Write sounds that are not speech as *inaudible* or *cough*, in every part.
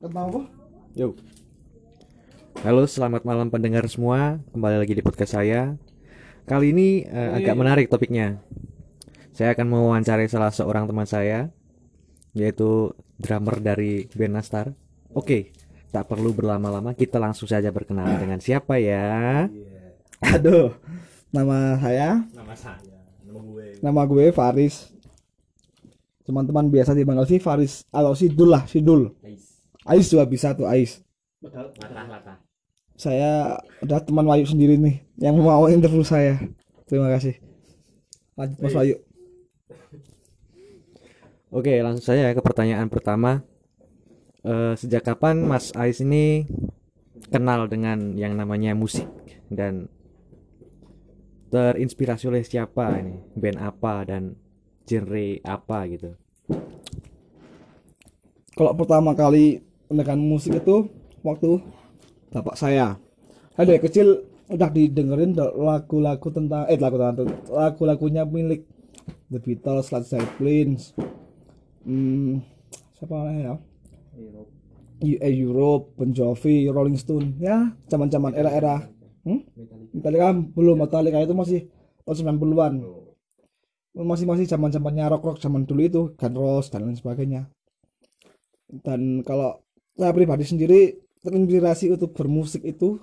Apa? Yo. Halo, selamat malam pendengar semua. Kembali lagi di podcast saya. Kali ini eh, agak menarik topiknya. Saya akan mewawancarai salah seorang teman saya, yaitu drummer dari band Nastar. Oke, tak perlu berlama-lama, kita langsung saja berkenalan dengan siapa ya? Aduh. Nama saya, Nama saya, nama gue. nama gue Faris. Teman-teman biasa dipanggil sih Faris atau Sidul lah, Sidul. Ais juga bisa tuh Ais. Saya udah teman Wayu sendiri nih yang mau interview saya. Terima kasih. Lanjut Mas Wayu. Oke, langsung saja ke pertanyaan pertama. Eh, sejak kapan Mas Ais ini kenal dengan yang namanya musik dan terinspirasi oleh siapa ini? Band apa dan genre apa gitu? Kalau pertama kali mendengarkan musik itu waktu bapak saya. Saya dari kecil udah didengerin lagu-lagu tentang eh lagu tentang lagu-lagunya milik The Beatles, Led Zeppelin, hmm, siapa lagi ya? Eu- eh, Europe, Bon Jovi, Rolling Stone, ya zaman-zaman era-era. Hmm? Metallica belum Metallica itu masih tahun 90-an. Masih masih zaman-zamannya rock rock zaman dulu itu, Guns N' Roses dan lain sebagainya dan kalau saya pribadi sendiri terinspirasi untuk bermusik itu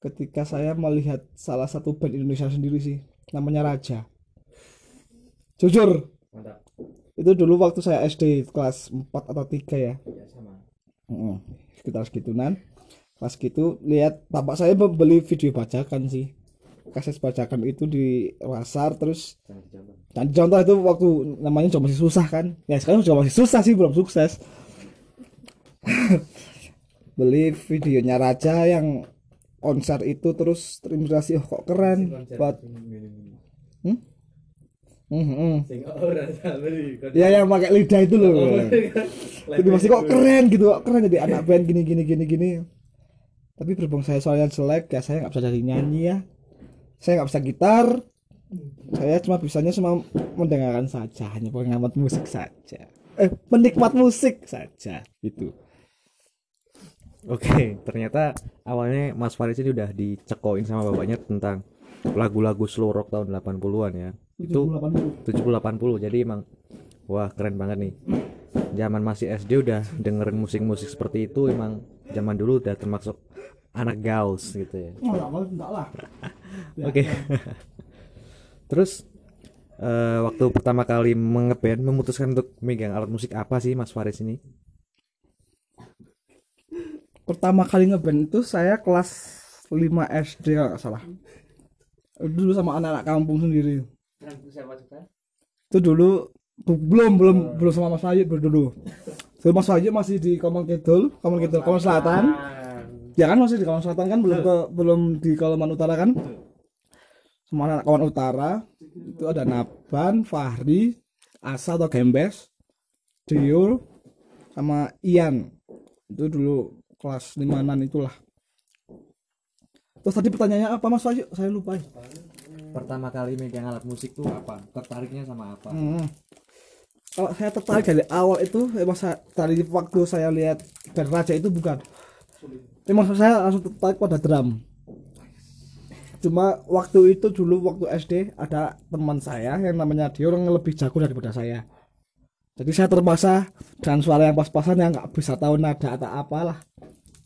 ketika saya melihat salah satu band Indonesia sendiri sih namanya Raja. Jujur. Mantap. itu dulu waktu saya SD kelas 4 atau 3 ya. Ya sama. Mm, sekitar segituan pas gitu lihat bapak saya membeli video bajakan sih. Kaset bajakan itu di pasar terus dan contoh itu waktu namanya juga masih susah kan? Ya sekarang juga masih susah sih belum sukses *laughs* beli videonya Raja yang konser itu terus terinspirasi oh kok keren. Buat hmm? Ya yang pakai lidah itu loh. Jadi masih kok keren gitu kok keren jadi anak band gini gini gini gini. Tapi berhubung saya soalnya jelek ya saya nggak bisa jadi nyanyi ya. Saya nggak bisa gitar. Saya cuma bisanya cuma mendengarkan saja hanya pengamat musik saja. Eh penikmat musik saja gitu Oke, ternyata awalnya Mas Faris ini udah dicekoin sama bapaknya tentang lagu-lagu slow rock tahun 80-an ya. Itu 70-80 jadi emang wah keren banget nih. Zaman masih SD udah dengerin musik-musik seperti itu emang zaman dulu udah termasuk anak gaus gitu ya. oh, enggak, enggak lah *laughs* Oke. Terus eh, waktu pertama kali mengeband memutuskan untuk megang alat musik apa sih Mas Faris ini? Pertama kali ngeband itu saya kelas 5 SD kalau nggak salah. Dulu sama anak-anak kampung sendiri. Itu dulu bu- belum belum belum sama Mas baru dulu. Dulu Mas Wahyu masih di Komang Kidul Komang Kidul Komang Selatan. Ya kan masih di Komang Selatan kan belum ke belum di Kalimantan Utara kan? Sama anak kawan utara. Itu ada Naban Fahri Asa atau Gembes Dio sama Ian. Itu dulu kelas limanan itulah terus tadi pertanyaannya apa Mas Wahyu saya lupa ya. Pertama kali megang alat musik tuh apa? Tertariknya sama apa? Hmm. Kalau saya tertarik dari awal itu eh, masa dari waktu saya lihat dari Raja itu bukan. Memang saya langsung tertarik pada drum. Cuma waktu itu dulu waktu SD ada teman saya yang namanya dia orang yang lebih jago daripada saya. Jadi saya terpaksa dengan suara yang pas-pasan yang nggak bisa tahu nada atau apalah.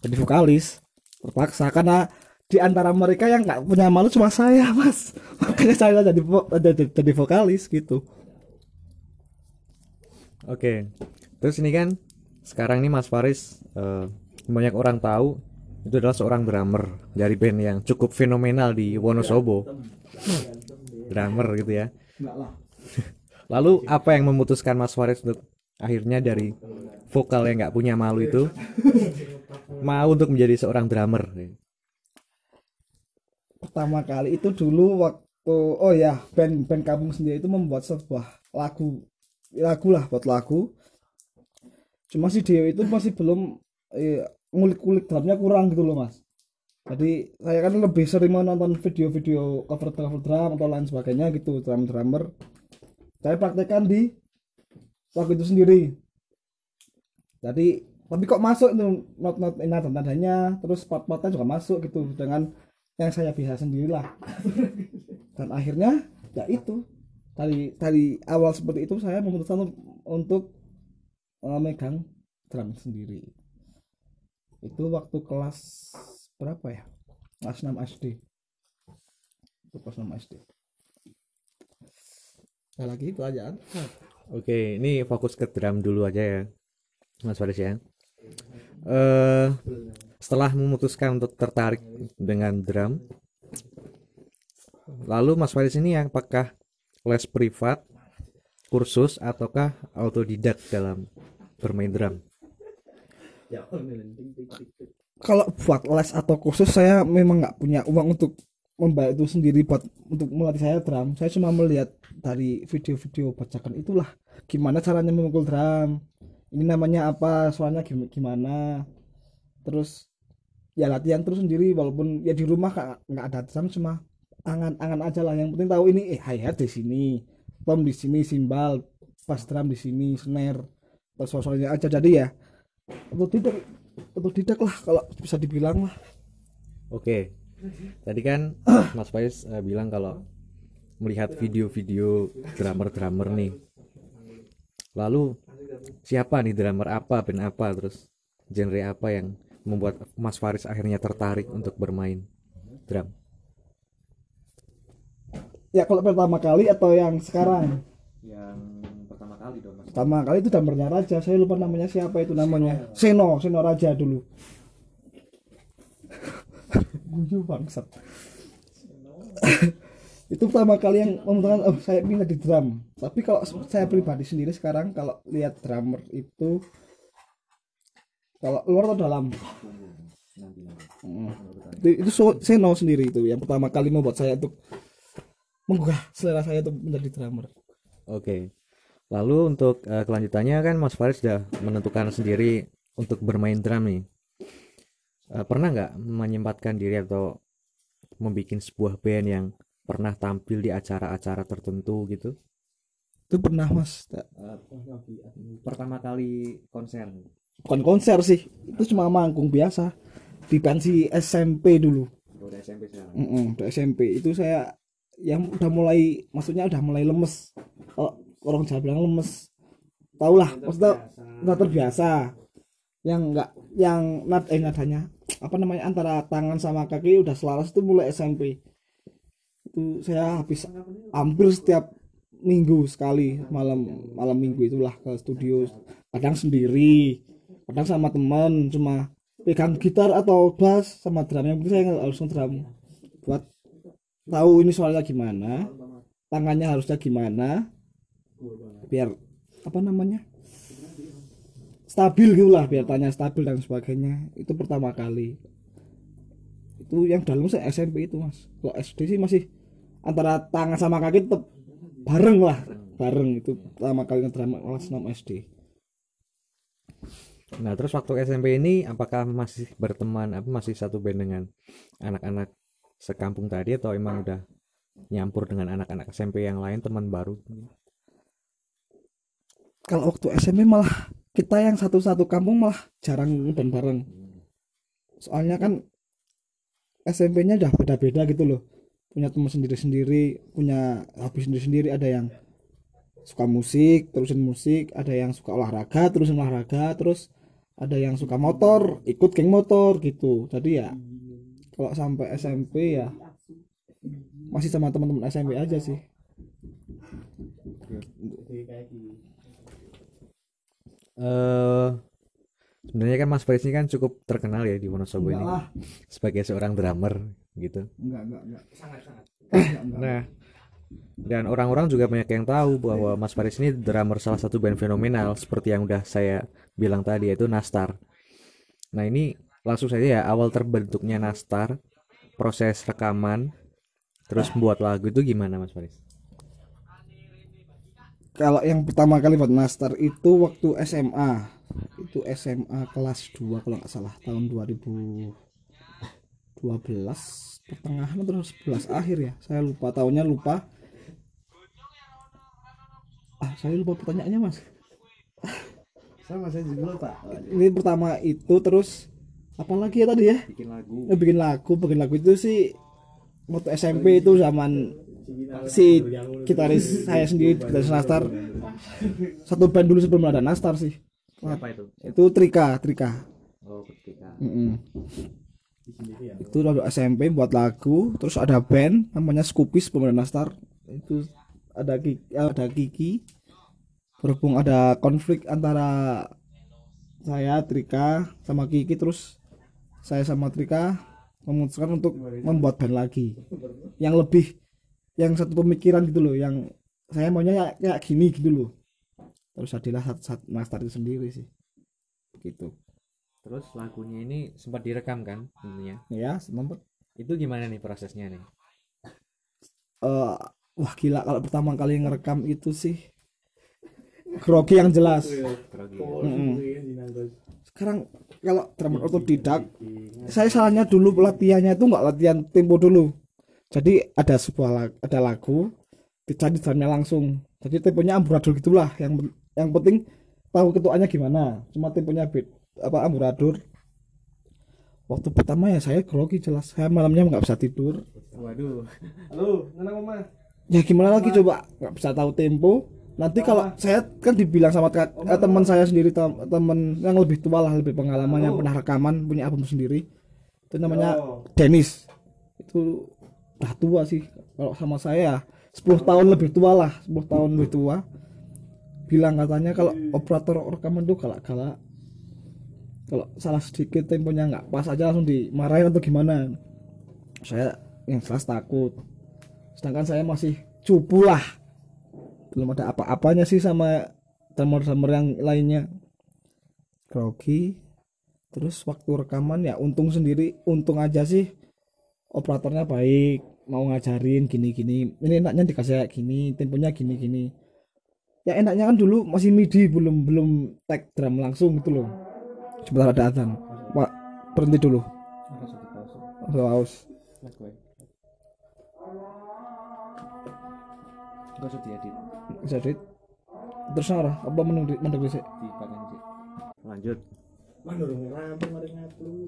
Jadi vokalis terpaksa karena di antara mereka yang nggak punya malu cuma saya *laughs* mas makanya saya jadi jadi, jadi vokalis gitu Oke. Terus ini kan sekarang nih Mas Faris eh, banyak orang tahu itu adalah seorang drummer dari band yang cukup fenomenal di Wonosobo. Drummer gitu ya. Lalu apa yang memutuskan Mas Faris untuk akhirnya dari vokal yang nggak punya malu itu mau untuk menjadi seorang drummer? pertama kali itu dulu waktu oh ya band band kampung sendiri itu membuat sebuah lagu lagu lah buat lagu. Cuma si Dewi itu masih belum eh, ngulik-ngulik drumnya kurang gitu loh mas. Jadi saya kan lebih sering menonton video-video cover cover drum atau lain sebagainya gitu drum drummer saya praktekkan di lagu itu sendiri. Jadi tapi kok masuk itu? Not-not nada nadanya terus part-partnya juga masuk gitu dengan yang saya bisa sendirilah *laughs* dan akhirnya ya itu. Dari dari awal seperti itu saya memutuskan untuk, untuk eh, megang drum sendiri. Itu waktu kelas berapa ya? Kelas 6 SD itu kelas 6 SD ya lagi itu aja Oke, ini fokus ke drum dulu aja ya, Mas Faris ya. Eh, setelah memutuskan untuk tertarik dengan drum, lalu Mas Faris ini apakah les privat, kursus, ataukah autodidak dalam bermain drum? kalau buat les atau kursus saya memang nggak punya uang untuk membayar itu sendiri buat untuk melatih saya drum. Saya cuma melihat dari video-video bacakan itulah gimana caranya memukul drum. Ini namanya apa soalnya gim- gimana. Terus ya latihan terus sendiri walaupun ya di rumah nggak ada drum cuma angan-angan aja lah. Yang penting tahu ini eh hi hat di sini. Tom di sini simbal bass drum di sini snare terus soalnya aja. Jadi ya untuk tidak untuk tidak lah kalau bisa dibilang lah. Oke, tadi kan *clears throat* Mas Faiz eh, bilang kalau melihat video-video drummer-drummer nih. Lalu siapa nih drummer apa, band apa, terus genre apa yang membuat Mas Faris akhirnya tertarik untuk bermain drum? ya kalau pertama kali atau yang sekarang Yang pertama kali dong Mas. pertama kali itu gambarnya Raja saya lupa namanya siapa itu namanya Seno Seno Raja dulu guyu bangsat *laughs* itu pertama kali yang memutuskan oh saya minat di drum tapi kalau saya pribadi sendiri sekarang kalau lihat drummer itu kalau luar atau dalam Mm. itu, so- Seno sendiri itu yang pertama kali membuat saya untuk menggugah selera saya untuk menjadi drummer Oke. Lalu untuk eh, kelanjutannya kan Mas Faris sudah menentukan sendiri untuk bermain drum nih. Eh, pernah nggak menyempatkan diri atau membuat sebuah band yang pernah tampil di acara-acara tertentu gitu? itu pernah mas. Pertama kali konser. bukan konser sih. Itu cuma manggung biasa. Di pensi SMP dulu. Udah SMP sekarang. Mm-mm, udah SMP itu saya yang udah mulai maksudnya udah mulai lemes. Kalau orang Jawa bilang lemes. Tau lah maksudnya udah terbiasa yang enggak yang nad eh nadanya apa namanya antara tangan sama kaki udah selaras itu mulai SMP itu saya habis hampir setiap minggu sekali malam malam minggu itulah ke studio kadang sendiri kadang sama teman cuma pegang gitar atau bass sama drum yang penting saya harus drum buat tahu ini soalnya gimana tangannya harusnya gimana biar apa namanya stabil gitu lah biar tanya stabil dan sebagainya. Itu pertama kali. Itu yang dalam saya SMP itu mas. Kalau SD sih masih antara tangan sama kaki tetap bareng lah. Bareng itu pertama kali ngedrum kelas 6 SD Nah, terus waktu SMP ini apakah masih berteman apa masih satu band dengan anak-anak sekampung tadi atau emang udah nyampur dengan anak-anak SMP yang lain teman baru? kalau waktu SMP malah kita yang satu-satu kampung malah jarang dan bareng. Soalnya kan SMP-nya udah beda-beda gitu loh. Punya teman sendiri-sendiri punya hobi sendiri-sendiri. Ada yang suka musik terusin musik. Ada yang suka olahraga terusin olahraga. Terus ada yang suka motor ikut geng motor gitu. Jadi ya kalau sampai SMP ya masih sama teman-teman SMP aja sih Eh sebenarnya kan Mas Faris ini kan cukup terkenal ya di Wonosobo enggak ini lah sebagai seorang drummer gitu. enggak enggak enggak sangat-sangat Nah, dan orang-orang juga banyak yang tahu bahwa Mas Faris ini drummer salah satu band fenomenal seperti yang udah saya bilang tadi yaitu Nastar. Nah, ini langsung saja ya awal terbentuknya Nastar, proses rekaman, terus membuat lagu itu gimana Mas Faris? Kalau yang pertama kali buat master itu waktu SMA itu SMA kelas 2 kalau nggak salah tahun 2012 pertengahan atau 11 akhir ya. Saya lupa tahunnya lupa. Ah saya lupa pertanyaannya mas. Sama saya juga lupa. Ini pertama itu terus apa lagi ya tadi ya? Bikin lagu. Eh, bikin lagu bikin lagu itu sih waktu SMP itu zaman si gitaris saya sendiri gitaris Nastar. Satu band dulu sebelum ada Nastar sih. Apa itu? Itu Trika Trika. Oh Mm-mm. itu lalu SMP buat lagu terus ada band namanya Scoopis pemeran Nastar. Itu ada Kiki, ada Kiki. Berhubung ada konflik antara saya Trika sama Kiki terus saya sama Trika memutuskan untuk membuat band lagi. Yang lebih yang satu pemikiran gitu loh yang saya maunya ya, kayak gini gitu loh. Terus jadilah satu, satu Nastar itu sendiri sih. Gitu. Terus lagunya ini sempat direkam kan tentunya ya sempat. Itu gimana nih prosesnya nih? Eh wah gila kalau pertama kali ngerekam itu sih grogi yang jelas. Grogi. Mm-mm. sekarang kalau drummer otodidak saya salahnya dulu latihannya itu nggak latihan tempo dulu. Jadi ada sebuah lag- ada lagu dicari drumnya langsung. Jadi temponya amburadul gitulah. Yang yang penting tahu ketuanya gimana. Cuma temponya beat apa amburadul. Waktu pertama ya saya grogi jelas. Saya malamnya nggak bisa tidur. Waduh. Halo, nenang mama. Ya gimana lagi coba? Nggak bisa tahu tempo. Nanti kalau saya kan dibilang sama eh, teman saya sendiri tem- teman yang lebih tua lah lebih pengalaman yang pernah rekaman punya album sendiri. Itu namanya Dennis. Itu udah tua sih. Kalau sama saya 10 tahun lebih tua lah 10 tahun lebih tua. Bilang katanya kalau operator rekaman tuh galak-galak. Kalau salah sedikit temponya nggak pas aja langsung dimarahin atau gimana. Saya yang jelas takut. Sedangkan saya masih cupu lah belum ada apa-apanya sih sama drummer-drummer yang lainnya grogi terus waktu rekaman ya untung sendiri untung aja sih operatornya baik mau ngajarin gini-gini ini enaknya dikasih kayak gini temponya gini-gini ya enaknya kan dulu masih midi belum belum tag drum langsung gitu loh sebentar ada adzan pak berhenti dulu haus Gak usah diedit jadi terus arah apa sih di pakai sih lanjut.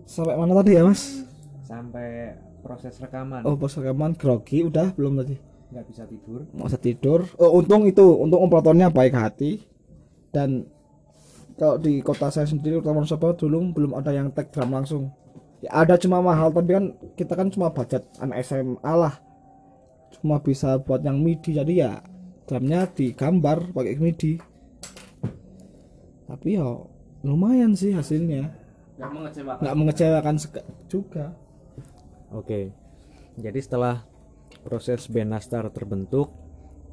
Sampai mana tadi ya mas? Sampai proses rekaman. Oh pas rekaman grogi udah belum tadi? Nggak bisa tidur. Masa tidur. Oh untung itu untung operatornya baik hati. Dan kalau di kota saya sendiri terutama Surabaya dulu belum ada yang tag drum langsung. Ya ada cuma mahal tapi kan kita kan cuma budget anak SMA lah. Cuma bisa buat yang midi jadi ya drumnya digambar pakai midi tapi ya lumayan sih hasilnya nggak mengecewakan nggak mengecewakan juga Oke. Jadi setelah proses band Nastar terbentuk,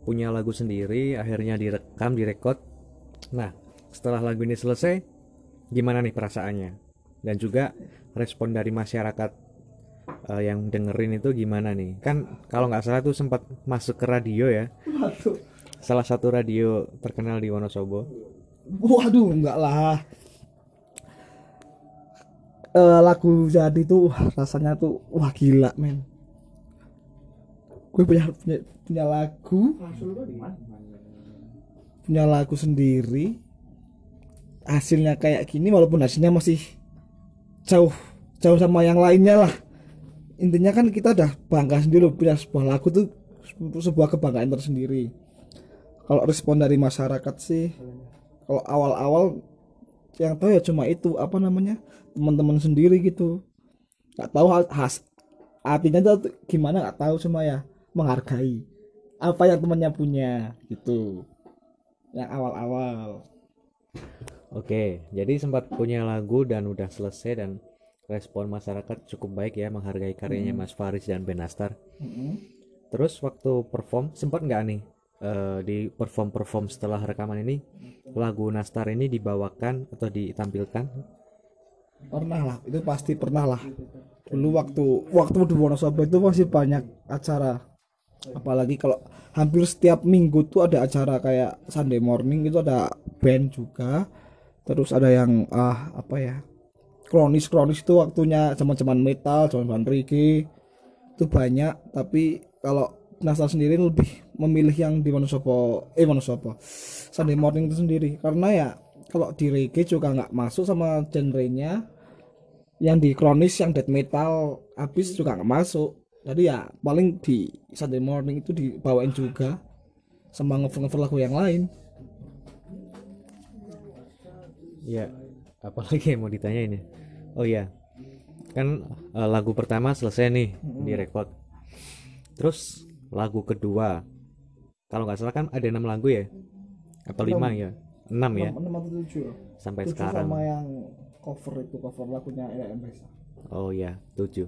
punya lagu sendiri, akhirnya direkam, direkod. Nah, setelah lagu ini selesai, gimana nih perasaannya? Dan juga respon dari masyarakat eh, yang dengerin itu gimana nih? Kan kalau nggak salah tuh sempat masuk ke radio ya. Salah satu radio terkenal di Wonosobo. Waduh, enggak lah. Eh, lagu jadi tuh wah, rasanya tuh wah gila men. Gue punya, punya punya lagu, punya lagu sendiri. Hasilnya kayak gini walaupun hasilnya masih jauh jauh sama yang lainnya lah. Intinya kan kita udah bangga sendiri loh, punya sebuah lagu tuh sebuah kebanggaan tersendiri. Kalau respon dari masyarakat sih kalau awal-awal yang tahu ya cuma itu apa namanya teman-teman sendiri gitu. Nggak tahu hal- has artinya itu gimana nggak tahu cuma ya menghargai apa yang temannya punya gitu. Yang awal-awal. Oke, jadi sempat punya lagu dan udah selesai dan respon masyarakat cukup baik ya menghargai karyanya Mas Faris dan Ben Nastar. Terus waktu perform sempat nggak nih eh, di perform perform setelah rekaman ini lagu Nastar ini dibawakan atau ditampilkan? pernah lah itu pasti pernah lah. Dulu waktu waktu di Wonosobo itu masih banyak acara. Apalagi kalau hampir setiap minggu tuh ada acara kayak Sunday morning itu ada band juga. Terus ada yang ah apa ya kronis kronis itu waktunya zaman zaman metal zaman zaman reggae itu banyak tapi kalau Nasar sendiri lebih memilih yang di Wonosobo eh Wonosobo Sunday morning itu sendiri. Karena ya kalau di reggae juga nggak masuk sama genrenya. Yang di kronis yang death metal habis juga nggak masuk. Jadi ya paling di Sunday morning itu dibawain juga sama ngever-ngever lagu yang lain. Ya, apalagi yang mau ditanya ini? Oh ya, kan eh, lagu pertama selesai nih direkod. Terus lagu kedua, kalau nggak salah kan ada enam lagu ya, atau lima ya, enam ya, enam atau tujuh sampai Tujuh sekarang. sama yang cover itu cover lagunya Reza Oh ya, tujuh.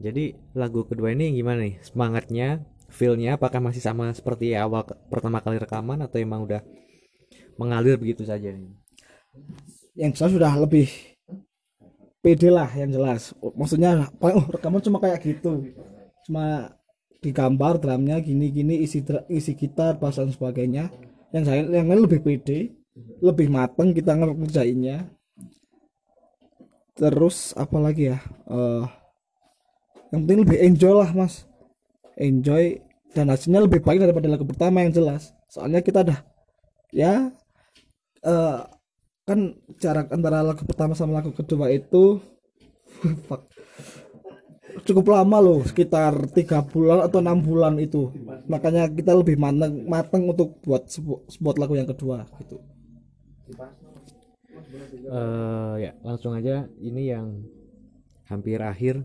Jadi lagu kedua ini gimana nih? Semangatnya, feel-nya apakah masih sama seperti awal pertama kali rekaman atau emang udah mengalir begitu saja nih? yang jelas sudah lebih pede lah yang jelas. Maksudnya oh *laughs* rekaman cuma kayak gitu. Cuma digambar drumnya gini gini isi isi gitar bass dan sebagainya. Yang saya yang lain lebih pede lebih mateng kita ngerjainnya. Terus apa lagi ya? Eh yang penting lebih enjoy lah mas. Enjoy dan hasilnya lebih baik daripada lagu pertama yang jelas. Soalnya kita dah ya eh kan jarak antara lagu pertama sama lagu kedua itu *laughs* cukup lama loh sekitar tiga bulan atau enam bulan itu. Makanya kita lebih mateng mateng untuk buat buat lagu yang kedua gitu. Eh ya langsung aja. Ini yang hampir akhir.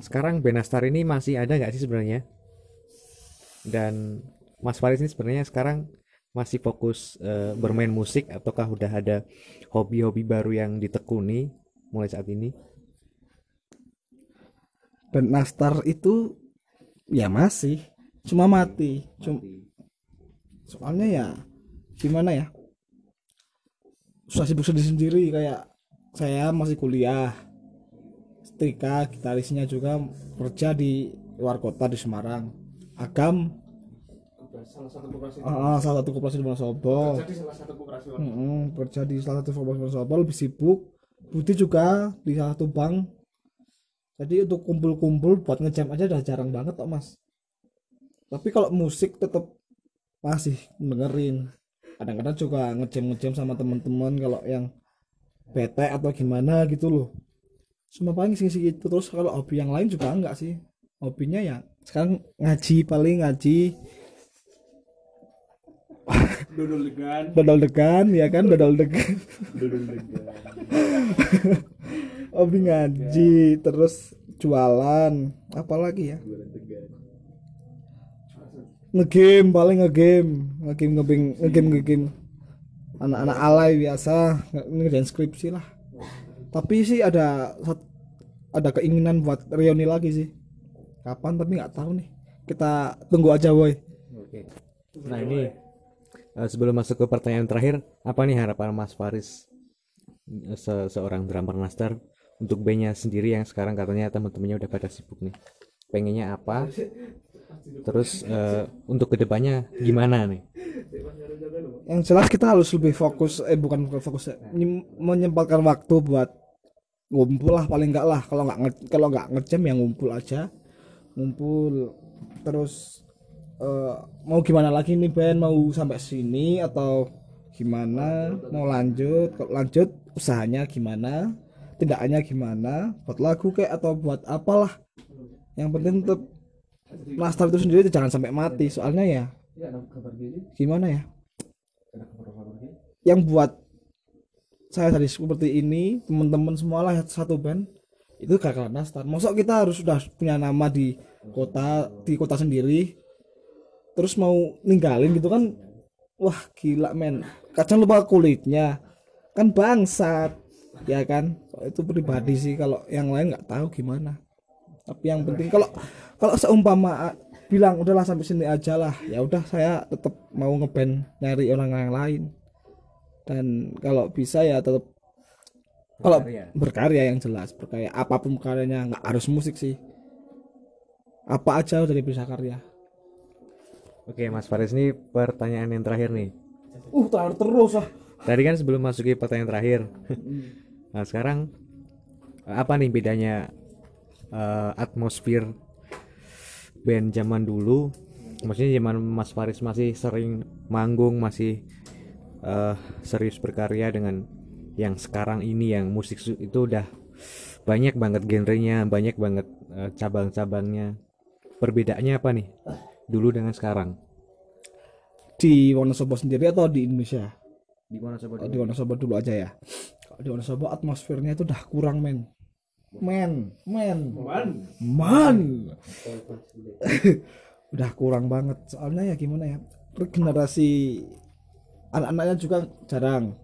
Sekarang Benastar ini masih ada nggak sih sebenarnya? Dan Mas Faris ini sebenarnya sekarang masih fokus eh, bermain musik ataukah udah ada hobi-hobi baru yang ditekuni mulai saat ini? Dan Nastar itu ya masih cuma mati cuma soalnya ya gimana ya susah sibuk sendiri sendiri kayak saya masih kuliah setrika gitarisnya juga kerja di luar kota di Semarang. Agam salah satu koperasi ah, salah satu koperasi di Wonosobo jadi salah satu koperasi kerja di salah satu koperasi di Wonosobo lebih sibuk. Budi juga di salah satu bank. Jadi untuk kumpul-kumpul buat ngejam aja udah jarang banget kok mas. Tapi kalau musik tetap masih dengerin. Kadang-kadang juga ngejam-ngejam sama teman-teman kalau yang bete atau gimana gitu loh. Cuma paling sih gitu terus kalau hobi yang lain juga enggak sih. Hobinya ya sekarang ngaji paling ngaji dodol degan. Dodol degan ya kan? Dodol degan. Dodol degan. *laughs* Hobi ngaji terus jualan. Apalagi ya? Ngegame paling ngegame. Ngegame ngegame ngegame ngegame. Anak-anak alay biasa. Nge- ngerjain skripsi lah. Tapi sih ada ada keinginan buat reuni lagi sih. Kapan? Tapi nggak tahu nih. Kita tunggu aja boy. Oke. Nah ini sebelum masuk ke pertanyaan terakhir, apa nih harapan Mas Faris eh, se- seorang drummer master untuk bandnya sendiri yang sekarang katanya teman-temannya udah pada sibuk nih. Pengennya apa? Terus eh, untuk ke depannya gimana nih? yang jelas kita harus lebih fokus eh bukan fokus ya, nyem- menyempatkan waktu buat ngumpul lah paling enggak lah kalau nggak kalau nggak ngejam ya ngumpul aja ngumpul terus eh, mau gimana lagi nih Ben? Mau sampai sini atau gimana? Mau lanjut? Kalau lanjut? Usahanya gimana? Tindakannya gimana? Buat lagu kayak atau buat apalah? Yang penting tetap master itu sendiri jangan sampai mati. Soalnya ya ya gimana ya? Yang buat saya tadi seperti ini teman-teman semua lah satu band itu gara-gara Nastar masa kita harus sudah punya nama di kota di kota sendiri terus mau ninggalin gitu kan wah gila men. Kadang lupa kulitnya. Kan bangsat ya kan? Itu pribadi sih kalau yang lain nggak tahu gimana. Tapi yang penting kalau kalau seumpama bilang udahlah sampai sini aja lah. Ya udah saya tetap mau ngeband nyari orang yang lain. Dan kalau bisa ya tetap kalau Berkarya. yang jelas berkarya. Apa pun karyanya nggak harus musik sih. Apa aja dari bisa karya Oke Mas Faris ini pertanyaan yang terakhir nih. uh terus terus ah Tadi kan sebelum masuki pertanyaan terakhir. *laughs* nah sekarang apa nih bedanya eh, atmosfer band zaman dulu? Maksudnya zaman Mas Faris masih sering manggung, masih eh, serius berkarya dengan yang sekarang ini yang musik itu udah banyak banget genrenya, banyak banget eh, cabang-cabangnya. Perbedaannya apa nih? Dulu dengan sekarang. di Wonosobo sendiri atau di Indonesia? Di coba? Oh, di Wonosobo dulu aja ya. Kalau di Wonosobo atmosfernya itu udah kurang men. Men men. Man. man. *laughs* Udah kurang banget. Soalnya ya gimana ya regenerasi anak-anaknya juga jarang.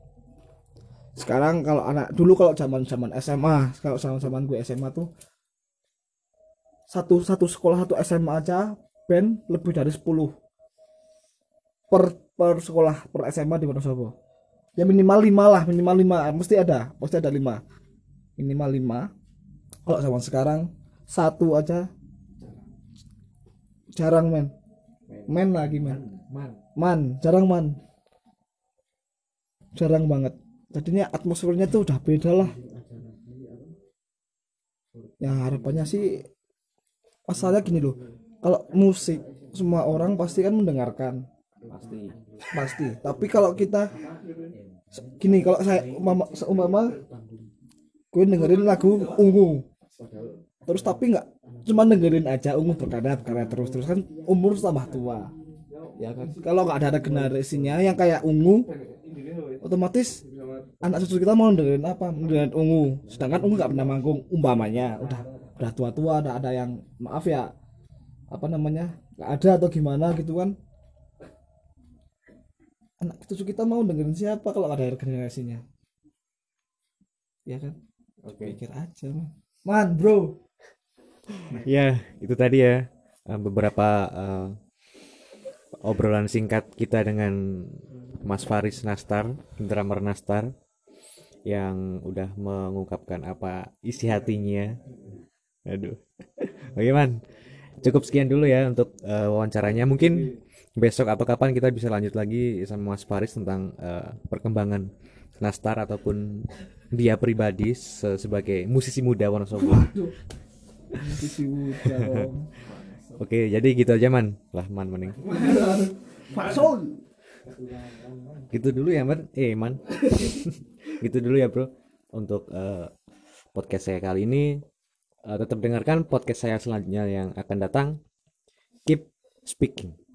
Sekarang kalau anak dulu kalau zaman zaman SMA kalau zaman zaman gue SMA tuh satu satu sekolah satu SMA aja band lebih dari 10 per per sekolah per SMA di Wonosobo. Ya minimal lima lah minimal lima. Mesti ada pasti ada lima. Minimal lima. Kalau zaman sekarang satu aja. Jarang men. Men lagi men. Man. man jarang man. Jarang banget. Jadinya atmosfernya tuh udah beda lah. Ya harapannya sih masalahnya gini loh kalau musik semua orang pasti kan mendengarkan. Pasti. pasti. Tapi kalau kita gini kalau saya umpama seumpama gue dengerin lagu ungu. Terus tapi nggak cuma dengerin aja ungu berkarya berkarya terus. Terus kan umur tambah tua. Ya kan? Kalau nggak ada generasinya yang kayak ungu otomatis anak cucu kita mau dengerin apa? Dengerin ungu. Sedangkan ungu nggak pernah manggung umpamanya. Udah udah tua tua ada ada yang maaf ya apa namanya nggak ada atau gimana gitu kan anak cucu kita mau dengerin siapa kalau ada generasinya ya kan Oke. pikir aja man, man bro Ya, itu tadi ya eh, beberapa eh, obrolan singkat kita dengan Mas Faris Nastar, drummer Nastar yang udah mengungkapkan apa isi hatinya. Aduh. Oke, Man. Cukup sekian dulu ya untuk eh, wawancaranya. Mungkin besok atau kapan kita bisa lanjut lagi sama Mas Faris tentang eh, perkembangan Nastar ataupun dia pribadi se- sebagai musisi muda Wonosobo. sisi muda Oke, jadi gitu aja man. Lah man mending. Fason Gitu dulu ya man. Eh man. *laughs* gitu dulu ya bro. Untuk eh, podcast saya kali ini. Eh, tetap dengarkan podcast saya selanjutnya yang akan datang. Keep speaking.